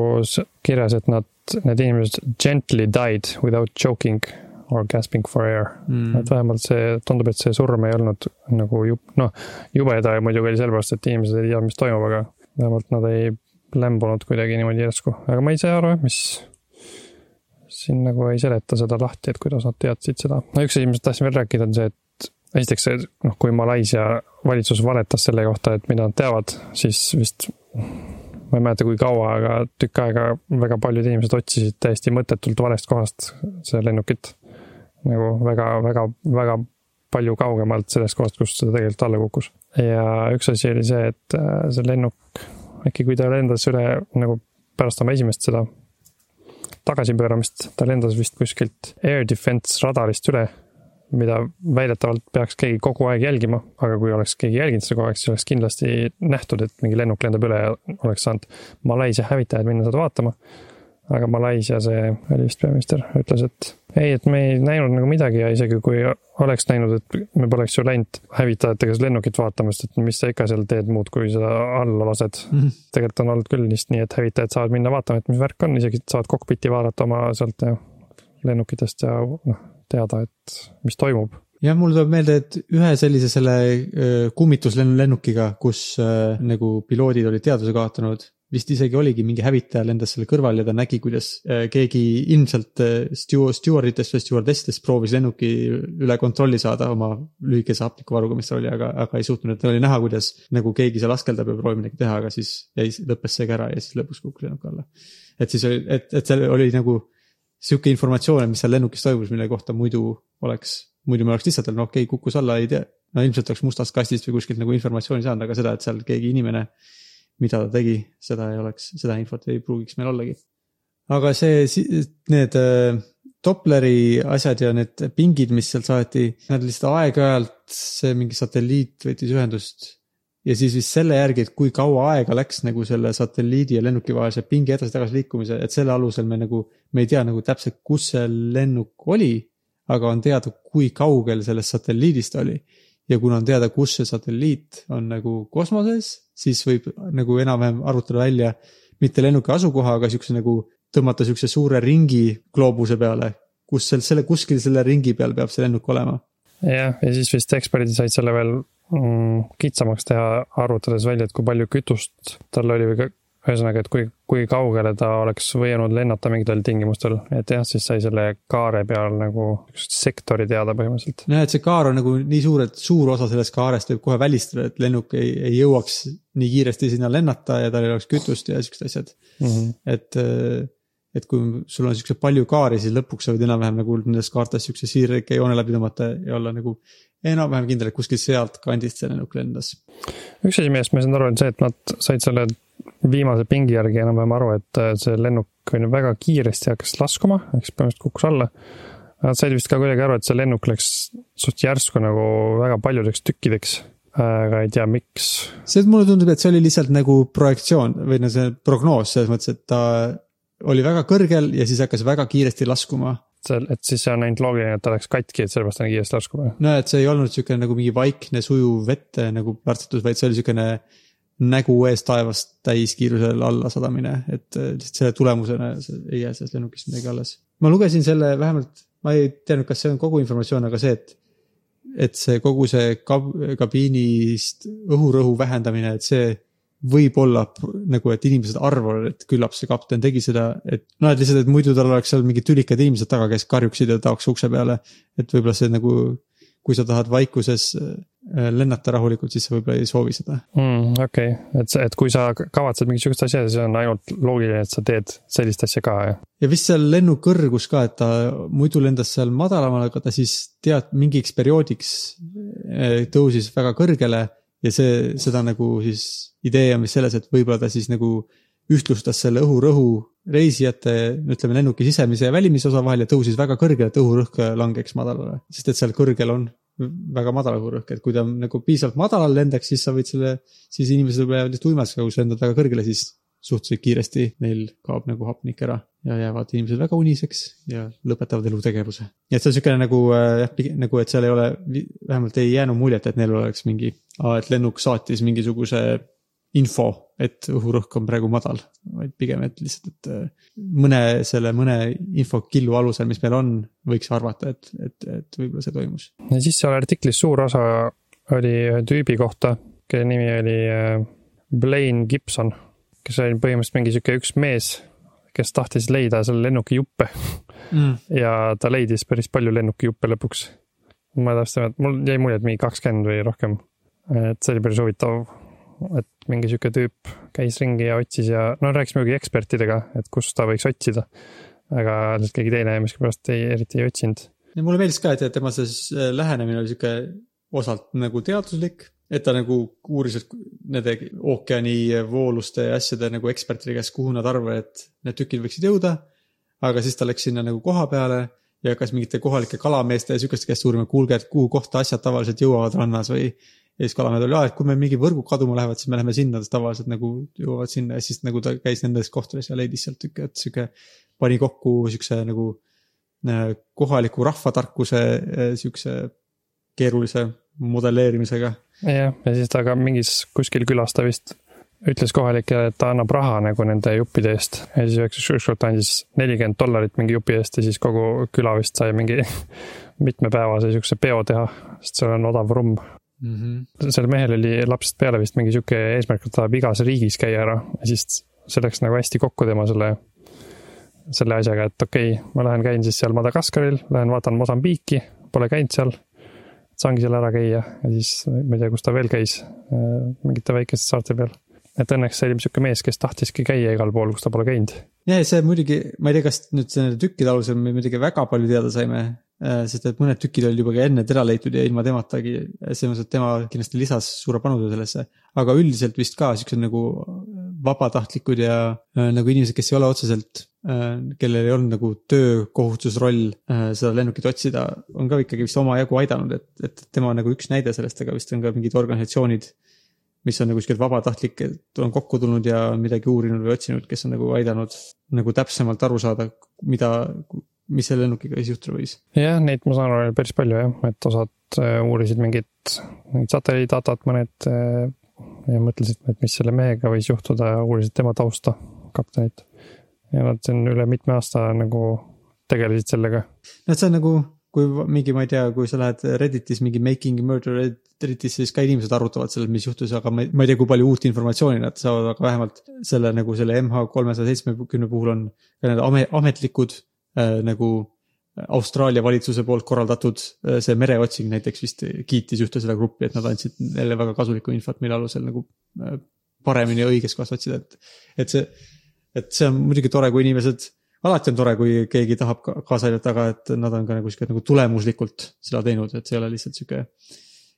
kirjas, et nad, need inimesed gently died without choking or gasping for air. Mm.. et vähemalt see, tundub, et see surm ei olnud nagu jub-, noh, jubeda muidugi oli sellepärast, et inimesed ei teadnud, mis toimub, aga vähemalt nad ei lämbunud kuidagi niimoodi järsku, aga ma ei saa aru, mis siin nagu ei seleta seda lahti, et kuidas nad teadsid seda. no üks asi, mis tahtsin veel rääkida, on see, et esiteks see, noh, kui Malaisia valitsus valetas selle kohta, et mida nad teavad, siis vist ma ei mäleta, kui kaua, aga tükk aega väga paljud inimesed otsisid täiesti mõttetult valest kohast seda lennukit nagu väga, väga, väga palju kaugemalt sellest kohast, kus ta tegelikult alla kukkus. ja üks asi oli see, et äh, see lennuk, äkki kui ta lendas üle nagu pärast oma esimest seda tagasipööramist, ta lendas vist kuskilt air defense radarist üle, mida väidetavalt peaks keegi kogu aeg jälgima, aga kui oleks keegi jälginud seda kogu aeg, siis oleks kindlasti nähtud, et mingi lennuk lendab üle ja oleks saanud Malaisia hävitajad minna seda vaatama aga Malaisia see välispeaminister ütles, et ei, et me ei näinud nagu midagi ja isegi kui oleks näinud, et me poleks ju läinud hävitajatega seda lennukit vaatama, sest et mis sa ikka seal teed muud, kui seda alla lased mm. -hmm. tegelikult on olnud küll vist nii, et hävitajad saavad minna vaatama, et mis värk on, isegi saavad kokpiti vaadata oma sealt ja lennukitest ja noh, teada, et mis toimub jah, mul tuleb meelde, et ühe sellise selle kummituslennukiga, kus äh, nagu piloodid olid teadvuse kaotanud vist isegi oligi mingi hävitaja lendas selle kõrval ja ta nägi, kuidas äh, keegi ilmselt äh, stew-, stjuarditest või stjuardessidest proovis lennuki üle kontrolli saada oma lühikese hapnikuvaruga, mis tal oli, aga, aga ei suutnud, et oli näha, kuidas nagu keegi seal askeldab ja proovib midagi teha, aga siis jäi, lõppes see ka ära ja siis lõpuks kukkus lennuk alla. et siis oli, et, et seal oli nagu sihuke informatsioon, mis seal lennukis toimus, mille kohta muidu oleks, muidu me oleks lihtsalt öelnud, no okei okay,, kukkus alla, ei tea. no ilmselt oleks mustast kastist või kuskilt nagu informatsiooni saanud, aga seda, et seal keegi inimene mida ta tegi, seda ei oleks, seda infot ei pruugiks meil ollagi. aga see, need äh, Dopleri asjad ja need pingid, mis sealt saati, nad lihtsalt aeg-ajalt, see mingi satelliit võttis ühendust. ja siis vist selle järgi, et kui kaua aega läks nagu selle satelliidi ja lennuki vahelise pingi edasi-tagasi liikumise, et selle alusel me nagu, me ei tea nagu täpselt, kus see lennuk oli. aga on teada, kui kaugel sellest satelliidist oli ja kuna on teada, kus see satelliit on nagu kosmoses, siis võib nagu enam-vähem arvutada välja mitte lennuki asukoha, aga siukse nagu tõmmata siukse suure ringi gloobuse peale, kus seal selle kuskil selle ringi peal peab see lennuk olema. jah, ja siis vist eksperdid said selle veel mm, kitsamaks teha, arvutades välja, et kui palju kütust tal oli või ühesõnaga, et kui, kui kaugele ta oleks võinud lennata mingitel tingimustel, et jah, siis sai selle kaare peal nagu sektori teada põhimõtteliselt. nojah, et see kaar on nagu nii suur, et suur osa sellest kaarest võib kohe välistada, et lennuk ei, ei jõuaks nii kiiresti sinna lennata ja tal ei oleks kütust ja siuksed asjad mm. -hmm. et, et kui sul on siukseid palju kaari, siis lõpuks sa võid enam-vähem nagu nendest kaartest siukse siirike joone läbi tõmmata ja olla nagu enam-vähem kindel, et kuskilt sealt kandist see lennuk lendas. üks asi, millest ma sain aru, on see, et nad said selle viimase pingi järgi enam-vähem aru, et äh, see lennuk on väga kiiresti hakkas laskuma, ehk siis põhimõtteliselt kukkus alla. Nad said vist ka kuidagi aru, et see lennuk läks suht järsku nagu väga paljudeks tükkideks aga ei tea, miks. see, mulle tundub, et see oli lihtsalt nagu projektsioon või no see prognoos selles mõttes, et ta oli väga kõrgel ja siis hakkas väga kiiresti laskuma. et siis see on ainult loogiline, et ta läks katki, et sellepärast ta nii kiiresti lasku või? no et see ei olnud siukene nagu mingi vaikne sujuv vette nagu plärtsatus, vaid see oli siukene nägu ees taevast täiskiirusel alla sadamine, et äh, lihtsalt selle tulemusena ei jää sellest lennukist midagi alles. ma lugesin selle vähemalt, ma ei teadnud, kas see on kogu informatsioon, aga see, et et see kogu see kab, kabiinist õhurõhu vähendamine, et see võib olla nagu, et inimesed arvavad, et küllap see kapten tegi seda, et noh, et lihtsalt, et muidu tal oleks seal mingid tülikad inimesed taga, kes karjuksid ja taoks ukse peale. et võib-olla see nagu, kui sa tahad vaikuses äh, lennata rahulikult, siis sa võib-olla ei soovi seda mm,. okei okay., et, et kui sa kavatsed mingit sihukest asja, siis on ainult loogiline, et sa teed sellist asja ka, jah. ja vist seal lennu kõrgus ka, et ta muidu lendas seal madalamal, aga ta siis tead mingiks perioodiks äh, tõusis väga kõrgele ja see, seda nagu siis idee on vist selles, et võib-olla ta siis nagu ühtlustas selle õhurõhu reisijate, ütleme lennuki sisemise ja välimise osa vahel ja tõusis väga kõrgele, et õhurõhk langeks madalale. sest et seal kõrgel on väga madal õhurõhk, et kui ta nagu piisavalt madalal lendaks, siis sa võid selle, siis inimesed jäävad lihtsalt uimaks, aga kui sa lendad väga kõrgele, siis suhteliselt kiiresti neil kaob nagu hapnik ära ja jäävad inimesed väga uniseks ja lõpetavad elutegevuse. nii et see on siukene nagu äh, jah, nagu, et seal ei ole, vähemalt ei jäänud muljet, et neil oleks mingi, et lennuk saatis mingisuguse info, et õhurõhk on praegu madal, vaid pigem, et lihtsalt, et äh, mõne selle mõne infokillu alusel, mis meil on, võiks arvata, et, et, et võib-olla see toimus. ja siis seal artiklis suur osa oli ühe tüübi kohta, kelle nimi oli äh, Blaine Gibson kes oli põhimõtteliselt mingi sihuke üks mees, kes tahtis leida selle lennuki juppe mm. ja ta leidis päris palju lennuki juppe lõpuks. ma täpselt, mul jäi mulje, et mingi kakskümmend või rohkem. et see oli päris huvitav, et mingi sihuke tüüp käis ringi ja otsis ja no rääkis muidugi ekspertidega, et kus ta võiks otsida. aga lihtsalt keegi teine miskipärast ei, eriti ei otsinud. ja mulle meeldis ka, et tema see lähenemine oli sihuke osalt nagu teaduslik et ta nagu uuris, et nende ookeani vooluste ja asjade nagu ekspertide käest, kuhu nad arvavad, et need tükid võiksid jõuda. aga siis ta läks sinna nagu koha peale ja hakkas mingite kohalike kalameeste ja sihukeste käest uurima, kuulge, et kuhu kohta asjad tavaliselt jõuavad rannas või. Ja siis kalamehed oli, et kui meil mingi võrgud kaduma lähevad, siis me läheme sinna, tavaliselt nagu jõuavad sinna ja siis nagu ta käis nendes kohtades ja leidis sealt tükke, et sihuke. pani kokku sihukese nagu äh, kohaliku rahvatarkuse äh, sihukese keerulise modelleerimisega. jah, ja siis ta ka mingis kuskil külas ta vist ütles kohalikele, et ta annab raha nagu nende juppide eest ja siis üheks ükskord andis nelikümmend dollarit mingi jupi eest ja siis kogu küla vist sai mingi mitmepäevase siukse peo teha, sest seal on odav rumm mm. -hmm. sellel mehel oli lapsest peale vist mingi sihuke eesmärk, et ta tahab igas riigis käia ära ja siis see läks nagu hästi kokku tema selle, selle asjaga, et okei okay,, ma lähen käin siis seal Madagaskaril, lähen vaatan Mosambiiki, pole käinud seal saangi seal ära käia ja siis ma ei tea, kus ta veel käis, äh, mingite väikeste saarte peal. et õnneks see oli sihuke mees, kes tahtiski käia igal pool, kus ta pole käinud. ja see muidugi, ma ei tea, kas nüüd nende tükkide alusel me muidugi väga palju teada saime, sest et mõned tükid olid juba ka enne ära leitud ja ilma tematagi, selles mõttes, et tema kindlasti lisas suure panuse sellesse. aga üldiselt vist ka siuksed nagu vabatahtlikud ja äh, nagu inimesed, kes ei ole otseselt äh,, kellel ei olnud nagu töökohustusroll äh, seda lennukit otsida, on ka ikkagi vist omajagu aidanud, et, et tema on nagu üks näide sellest, aga vist on ka mingid organisatsioonid, mis on nagu kuskilt vabatahtlikud, on kokku tulnud ja midagi uurinud või otsinud, kes on nagu aidanud nagu täpsemalt aru saada, mida, mis selle lennukiga siis juhtuda võis. jah, neid ma saan aru päris palju jah, et osad äh, uurisid mingit, mingit satelliididatat, mõned äh, ja mõtlesid, et mis selle mehega võis juhtuda ja uurisid tema tausta, kaptenit. ja nad siin üle mitme aasta nagu tegelesid sellega. no see on nagu, kui mingi, ma ei tea, kui sa lähed Redditis mingi making murder Redditisse, siis ka inimesed arutavad sellest, mis juhtus, aga ma ei, ma ei tea, kui palju uut informatsiooni nad saavad, aga vähemalt selle nagu selle MH kolmesaja seitsmekümne puhul on ka need ametlikud äh, nagu Austraalia valitsuse poolt korraldatud äh, see mereotsing näiteks vist kiitis ühte seda gruppi, et nad andsid neile väga kasulikku infot, mille alusel nagu äh, paremini õiges kohas otsida, et. et see, et see on muidugi tore, kui inimesed, alati on tore, kui keegi tahab kaasa aidata, aga et nad on ka nagu sihuke nagu tulemuslikult seda teinud, et see ei ole lihtsalt sihuke.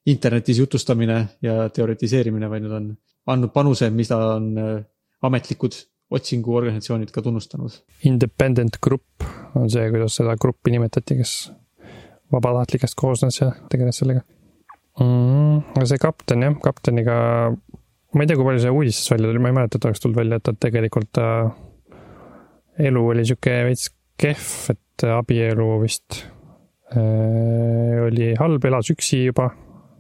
internetis jutustamine ja teoritiseerimine, vaid nad on andnud panuse, mida on äh, ametlikud otsinguorganisatsioonid ka tunnustanud. Independent Group on see, kuidas seda gruppi nimetati, kes vabatahtlikest koosnes ja tegeles sellega mm,. see kapten jah, kapteniga, ma ei tea, kui palju see uudistes välja tuli, ma ei mäleta, et oleks tulnud välja, et ta tegelikult äh, elu oli sihuke veits kehv, et abielu vist äh, oli halb, elas üksi juba,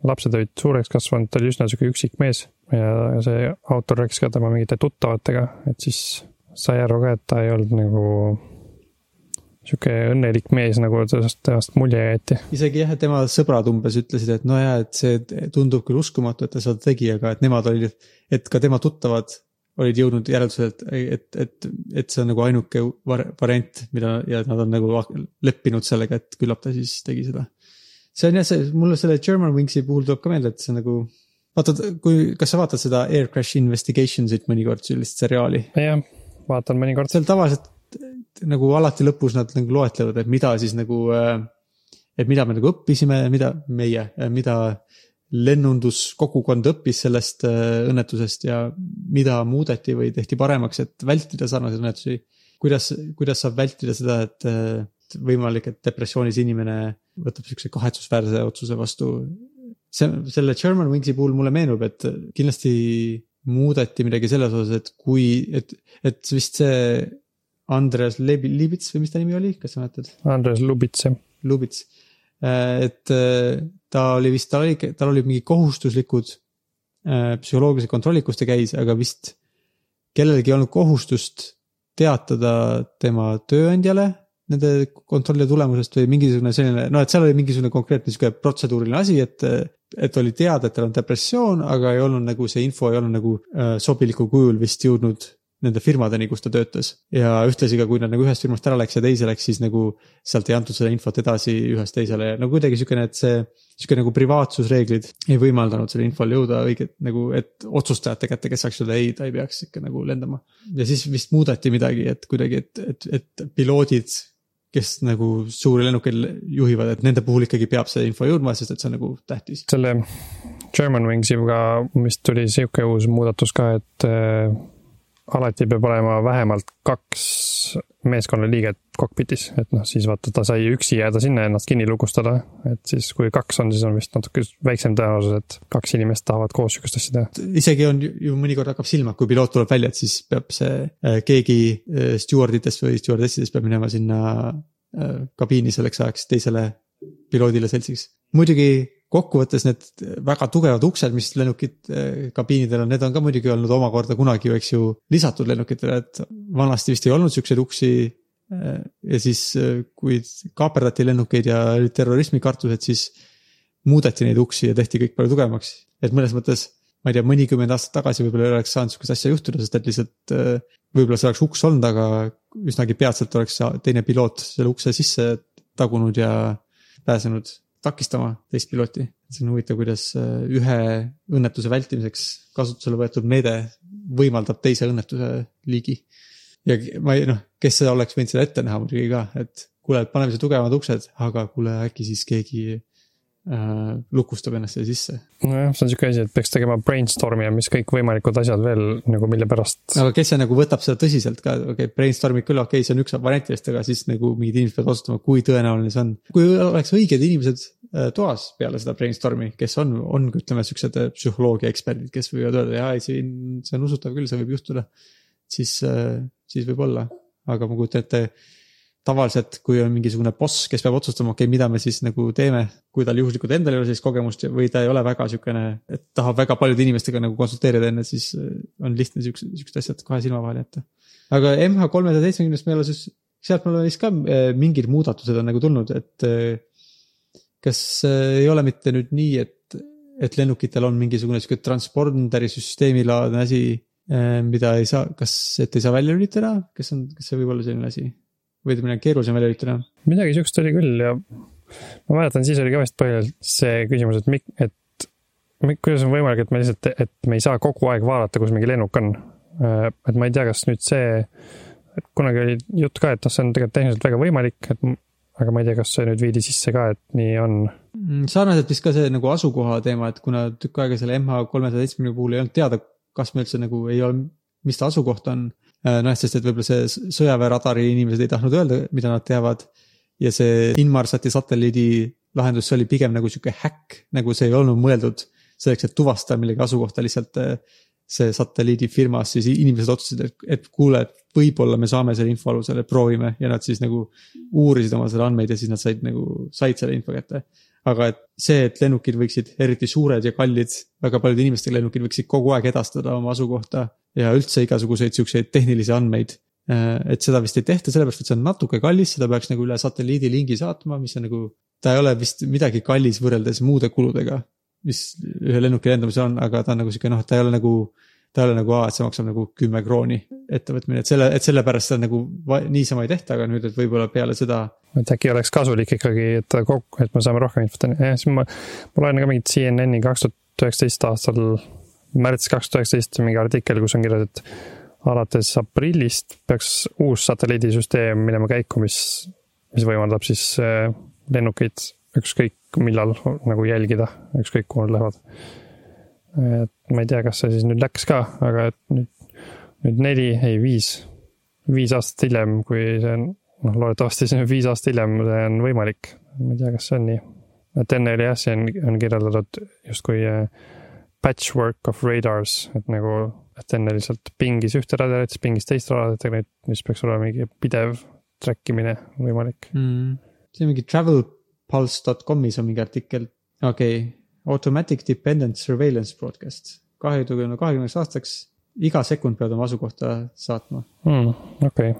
lapsed olid suureks kasvanud, ta oli üsna sihuke üksik mees ja see autor rääkis ka tema mingite tuttavatega, et siis sai aru ka, et ta ei olnud nagu sihuke õnnelik mees, nagu temast, temast mulje jäeti. isegi jah, tema sõbrad umbes ütlesid, et no jaa, et see tundub küll uskumatu, et ta seda tegi, aga et nemad olid, et ka tema tuttavad olid jõudnud järeldusele, et, et, et, et see on nagu ainuke variant, mida ja nad on nagu leppinud sellega, et küllap ta siis tegi seda. see on jah, see mulle selle German Wingsi puhul tuleb ka meelde, et see nagu vaatad, kui, kas sa vaatad seda Air Crash Investigationsit mõnikord, sellist seriaali? jah, vaatan mõnikord. seal tavaliselt nagu alati lõpus nad nagu loetlevad, et mida siis nagu, äh, et mida me nagu õppisime, mida meie, mida lennunduskogukond õppis sellest äh, õnnetusest ja mida muudeti või tehti paremaks, et vältida sarnaseid õnnetusi. kuidas, kuidas saab vältida seda, et võimalik, et depressioonis inimene võtab sihukese kahetsusväärse otsuse vastu. See, selle German Wingsi puhul mulle meenub, et kindlasti muudeti midagi selles osas, et kui, et, et vist see Andres Lebi-, Libits või mis ta nimi oli, kas sa mäletad? Andres Lubits, jah. Lubits, äh, et äh, ta oli vist, tal oli, tal olid mingi kohustuslikud äh, psühholoogilised kontrollid, kus ta käis, aga vist kellelgi ei olnud kohustust teatada tema tööandjale nende kontrollide tulemusest või mingisugune selline, no et seal oli mingisugune konkreetne sihuke protseduuriline asi, et, et oli teada, et tal on depressioon, aga ei olnud nagu see info ei olnud nagu äh, sobilikul kujul vist jõudnud nende firmadeni, kus ta töötas. ja ühtlasi ka, kui nad nagu ühest firmast ära läks ja teise läks, siis nagu sealt ei antud seda infot edasi ühest teisele ja no kuidagi sihukene, et see. sihuke nagu privaatsusreeglid ei võimaldanud sellel infol jõuda õiget nagu, et otsustajate kätte, kes saaks öelda ei, ta ei peaks ikka nagu lendama. ja siis vist muudeti midagi, et kuidagi, et, et, et piloodid kes nagu suuri lennukeid juhivad, et nende puhul ikkagi peab see info jõudma, sest et see on nagu tähtis. selle German Wingsiga vist tuli sihuke uus muudatus ka, et alati peab olema vähemalt kaks meeskonnaliiget kokpitis, et noh, siis vaata, ta sai üksi jääda sinna ja ennast kinni lukustada. et siis, kui kaks on, siis on vist natuke väiksem tõenäosus, et kaks inimest tahavad koos sihukest asja teha. isegi on ju mõnikord hakkab silma, kui piloot tuleb välja, et siis peab see äh, keegi äh, stjuarditest või stjuardessidest peab minema sinna äh, kabiini selleks ajaks teisele piloodile seltsiks. muidugi kokkuvõttes need väga tugevad uksed, mis lennukid eh, kabiinidel on, need on ka muidugi olnud omakorda kunagi ju, eks ju, lisatud lennukitele, et vanasti vist ei olnud siukseid uksi. Eh, ja siis, eh, kui kaaperdati lennukeid ja olid terrorismikartused, siis muudeti neid uksi ja tehti kõik palju tugevamaks. et mõnes mõttes, ma ei tea, mõnikümmend aastat tagasi võib-olla ei oleks saanud sihukest asja juhtuda, sest et lihtsalt võib-olla see oleks uks olnud, aga üsnagi peatselt oleks teine piloot selle ukse sisse tagunud ja pääsenud takistama teist pilooti. see on huvitav, kuidas äh, ühe õnnetuse vältimiseks kasutusele võetud meede võimaldab teise õnnetuse liigi. ja ma ei noh, kes seda oleks võinud seda ette näha muidugi ka, et kuule, et paneme siia tugevamad uksed, aga kuule, äkki siis keegi lukustab ennast siia sisse. nojah, see on sihuke asi, et peaks tegema brainstorm'i ja mis kõikvõimalikud asjad veel nagu mille pärast. aga kes see nagu võtab seda tõsiselt ka, okei okay,, brainstorm'id küll, okei okay,, see on üks variantidest, aga siis nagu mingid inimesed peavad otsustama, kui tõenäoline see on. kui oleks õiged inimesed äh, toas peale seda brainstorm'i, kes on, on ütleme siuksed äh, psühholoogia eksperdid, kes võivad öelda, jaa, ei siin, see on usutav küll, see võib juhtuda. siis, äh, siis võib-olla, aga ma kujutan ette tavaliselt, kui on mingisugune boss, kes peab otsustama, okei okay,, mida me siis nagu teeme, kui tal juhuslikult endal ei ole sellist kogemust või ta ei ole väga sihukene, et tahab väga paljude inimestega nagu konsulteerida enne, siis äh, on lihtne siuksed, siuksed asjad kohe silma vahele jätta. aga MH kolmesaja seitsmekümnest meil on siis, sealt mul on vist ka äh, mingid muudatused on nagu tulnud, et äh, kas ei ole mitte nüüd nii, et, et lennukitel on mingisugune sihuke transponderi süsteemilaadne asi, mida ei saa, kas, et ei saa välja lülitada, kas on, kas see võib olla selline asi? Või ütleme, keerulisem välja ehitada. midagi sihukest oli küll ja ma mäletan, siis oli ka vist põhiliselt see küsimus, et mik-, et kuidas on võimalik, et me lihtsalt, et me ei saa kogu aeg vaadata, kus mingi lennuk on. Äh, et ma ei tea, kas nüüd see, et kunagi oli jutt ka, et noh, see on tegelikult tehniliselt väga võimalik, et aga ma ei tea, kas see nüüd viidi sisse ka, et nii on. Mm, sarnaselt vist ka see nagu asukoha teema, et kuna tükk aega selle MH kolmesaja seitsmekümne puhul ei olnud teada, kas me üldse nagu ei ole, mis ta asukoht on noh, sest et võib-olla see sõjaväeradari inimesed ei tahtnud öelda, mida nad teavad. ja see Inmarsati satelliidi lahendus, see oli pigem nagu sihuke häkk, nagu see ei olnud mõeldud selleks, et tuvastada millegi asukohta, lihtsalt äh, see satelliidifirmas, siis inimesed otsustasid, et, et kuule, et võib-olla me saame selle info alusel, et proovime ja nad siis nagu uurisid oma selle andmeid ja siis nad said nagu, said selle info kätte. Aga et see, et lennukid võiksid, eriti suured ja kallid, väga paljude inimestega lennukid võiksid kogu aeg edastada oma asukohta ja üldse igasuguseid siukseid tehnilisi andmeid. Äh, et seda vist ei tehta, sellepärast et see on natuke kallis, seda peaks nagu üle satelliidilingi saatma, mis on nagu, ta ei ole vist midagi kallis võrreldes muude kuludega mis ühe lennuki lendamisel on, aga ta on nagu sihuke noh, et ta ei ole nagu ta ole nagu, aa, et see maksab nagu kümme krooni ettevõtmine, et selle, et sellepärast seda nagu niisama ei tehta, aga nüüd, et võib-olla peale seda. et äkki oleks kasulik ikkagi, et kokku, et me saame rohkem infot, jah, siis ma, ma loen ka mingit CNN-i kaks tuhat üheksateist aastal, märtsis kaks tuhat üheksateist mingi artikkel, kus on kirjas, et alates aprillist peaks uus satelliidisüsteem minema käiku, mis, mis võimaldab siis äh, lennukeid ükskõik millal nagu jälgida, ükskõik kuhu nad lähevad. Et ma ei tea, kas see siis nüüd läks ka, aga et nüüd, nüüd neli, ei viis, viis aastat hiljem, kui see on, noh, loodetavasti see on viis aastat hiljem, see on võimalik. ma ei tea, kas see on nii. et enne oli jah, siin on kirjeldatud justkui äh, patchwork of radars, et nagu, et enne lihtsalt pingis ühte radarit, siis pingis teist radarit, aga nüüd, nüüd peaks olema mingi pidev track imine võimalik mm.. see on mingi travel pulse.com'is on mingi artikkel, okei okay,, automatic dependent surveillance broadcast, kahekümne, kahekümneks aastaks iga sekund pead oma asukohta saatma mm,. okei okay.,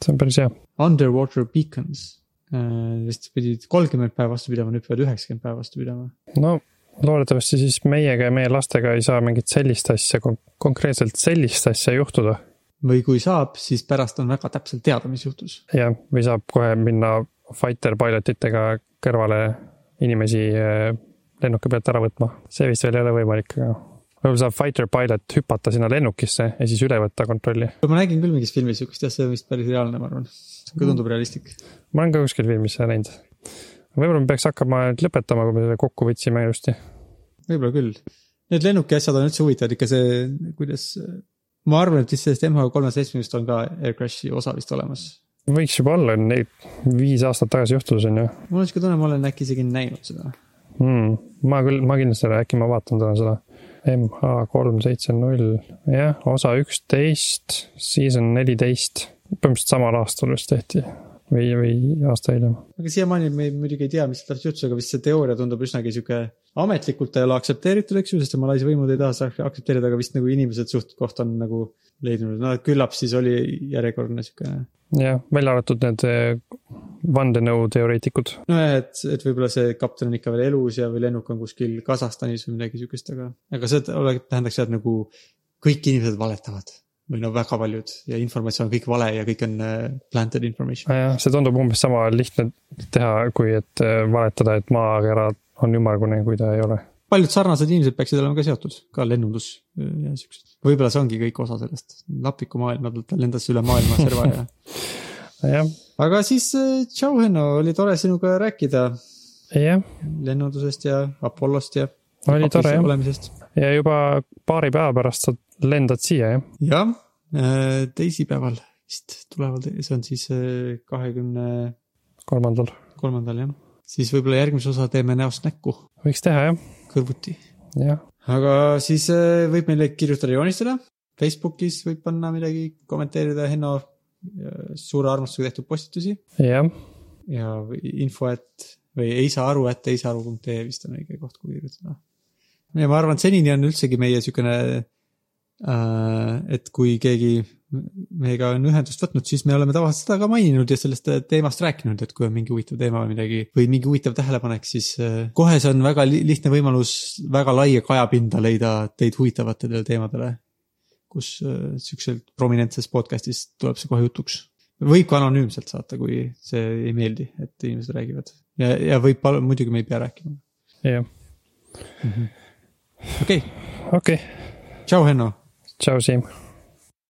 see on päris hea. Underwater beacons äh,, vist pidid kolmkümmend päeva vastu pidama, nüüd peavad üheksakümmend päeva vastu pidama. no loodetavasti siis meiega ja meie lastega ei saa mingit sellist asja, konkreetselt sellist asja juhtuda. või kui saab, siis pärast on väga täpselt teada, mis juhtus. jah, või saab kohe minna fighter pilot itega kõrvale inimesi eh, lennuki pealt ära võtma. see vist veel ei ole võimalik, aga võib-olla saab fighter pilot hüpata sinna lennukisse ja siis üle võtta kontrolli. ma nägin küll mingis filmis sihukest ja see on vist päris reaalne, ma arvan. see tundub realistlik. ma olen ka kuskil filmis seda näinud. võib-olla me peaks hakkama nüüd lõpetama, kui me selle kokku võtsime ilusti. võib-olla küll. Need lennuki asjad on üldse huvitavad, ikka see, kuidas, ma arvan, et vist sellest MH370-st on ka Air Crashi osa vist olemas võiks juba olla, neid viis aastat tagasi juhtus, on ju. mul on siuke tunne, ma olen äkki isegi näinud seda hmm.. ma küll, ma kindlasti ei ole, äkki ma vaatan täna seda. MH kolm seitse null, jah, osa üksteist, season neliteist, põhimõtteliselt samal aastal vist tehti või, või aasta hiljem. aga siiamaani me muidugi ei tea, mis täpselt juhtus, aga vist see teooria tundub üsnagi sihuke ametlikult ei ole aktsepteeritud, eks ju, sest Malaisia võimud ei taha seda aktsepteerida, aga vist nagu inimesed suht koht on nagu leidnud, no küllap siis oli järjekordne sihuke jah, välja arvatud need eh, vandenõuteoreetikud. nojah, et, et võib-olla see kapten on ikka veel elus ja, või lennuk on kuskil Kasahstanis või midagi sihukest, aga, aga see tähendaks seda, et nagu kõik inimesed valetavad või no väga paljud ja informatsioon on kõik vale ja kõik on uh, planted information. jah, see tundub umbes sama lihtne teha, kui et uh, valetada, et maakera on ümmargune, kui ta ei ole. paljud sarnased inimesed peaksid olema ka seotud, ka lennundus ja siuksed võib-olla see ongi kõik osa sellest, napiku maailma pealt lendas üle maailma serva ja jah. aga siis äh, tšau, Henno, oli tore sinuga rääkida. jah. lennundusest ja Apollost ja. oli tore jah. ja juba paari päeva pärast sa lendad siia jah? jah, äh, teisipäeval vist tulevad, see on siis äh, kahekümne. kolmandal. kolmandal jah, siis võib-olla järgmise osa teeme näost näkku. võiks teha jah. kõrvuti. aga siis äh, võib meile kirjutada, joonistada. Facebookis võib panna midagi, kommenteerida Henno äh, suure armastusega tehtud postitusi. jah. ja info, et või ei saa aru, et ei saa aru.ee vist on õige koht, kuhu kirjutada. ja ma arvan, et senini on üldsegi meie siukene äh,, et kui keegi meiega on ühendust võtnud, siis me oleme tavaliselt seda ka maininud ja sellest teemast rääkinud, et kui on mingi huvitav teema või midagi või mingi huvitav tähelepanek, siis äh, kohe see on väga lihtne võimalus väga laia kajapinda leida teid huvitavatele teemadele. kus äh, siukselt prominentses podcast'is tuleb see kohe jutuks. võib ka anonüümselt saata, kui see ei meeldi, et inimesed räägivad ja, ja võib, muidugi me ei pea rääkima. jah. Mhm. okei. okei. tšau, Henno. Tšau, Siim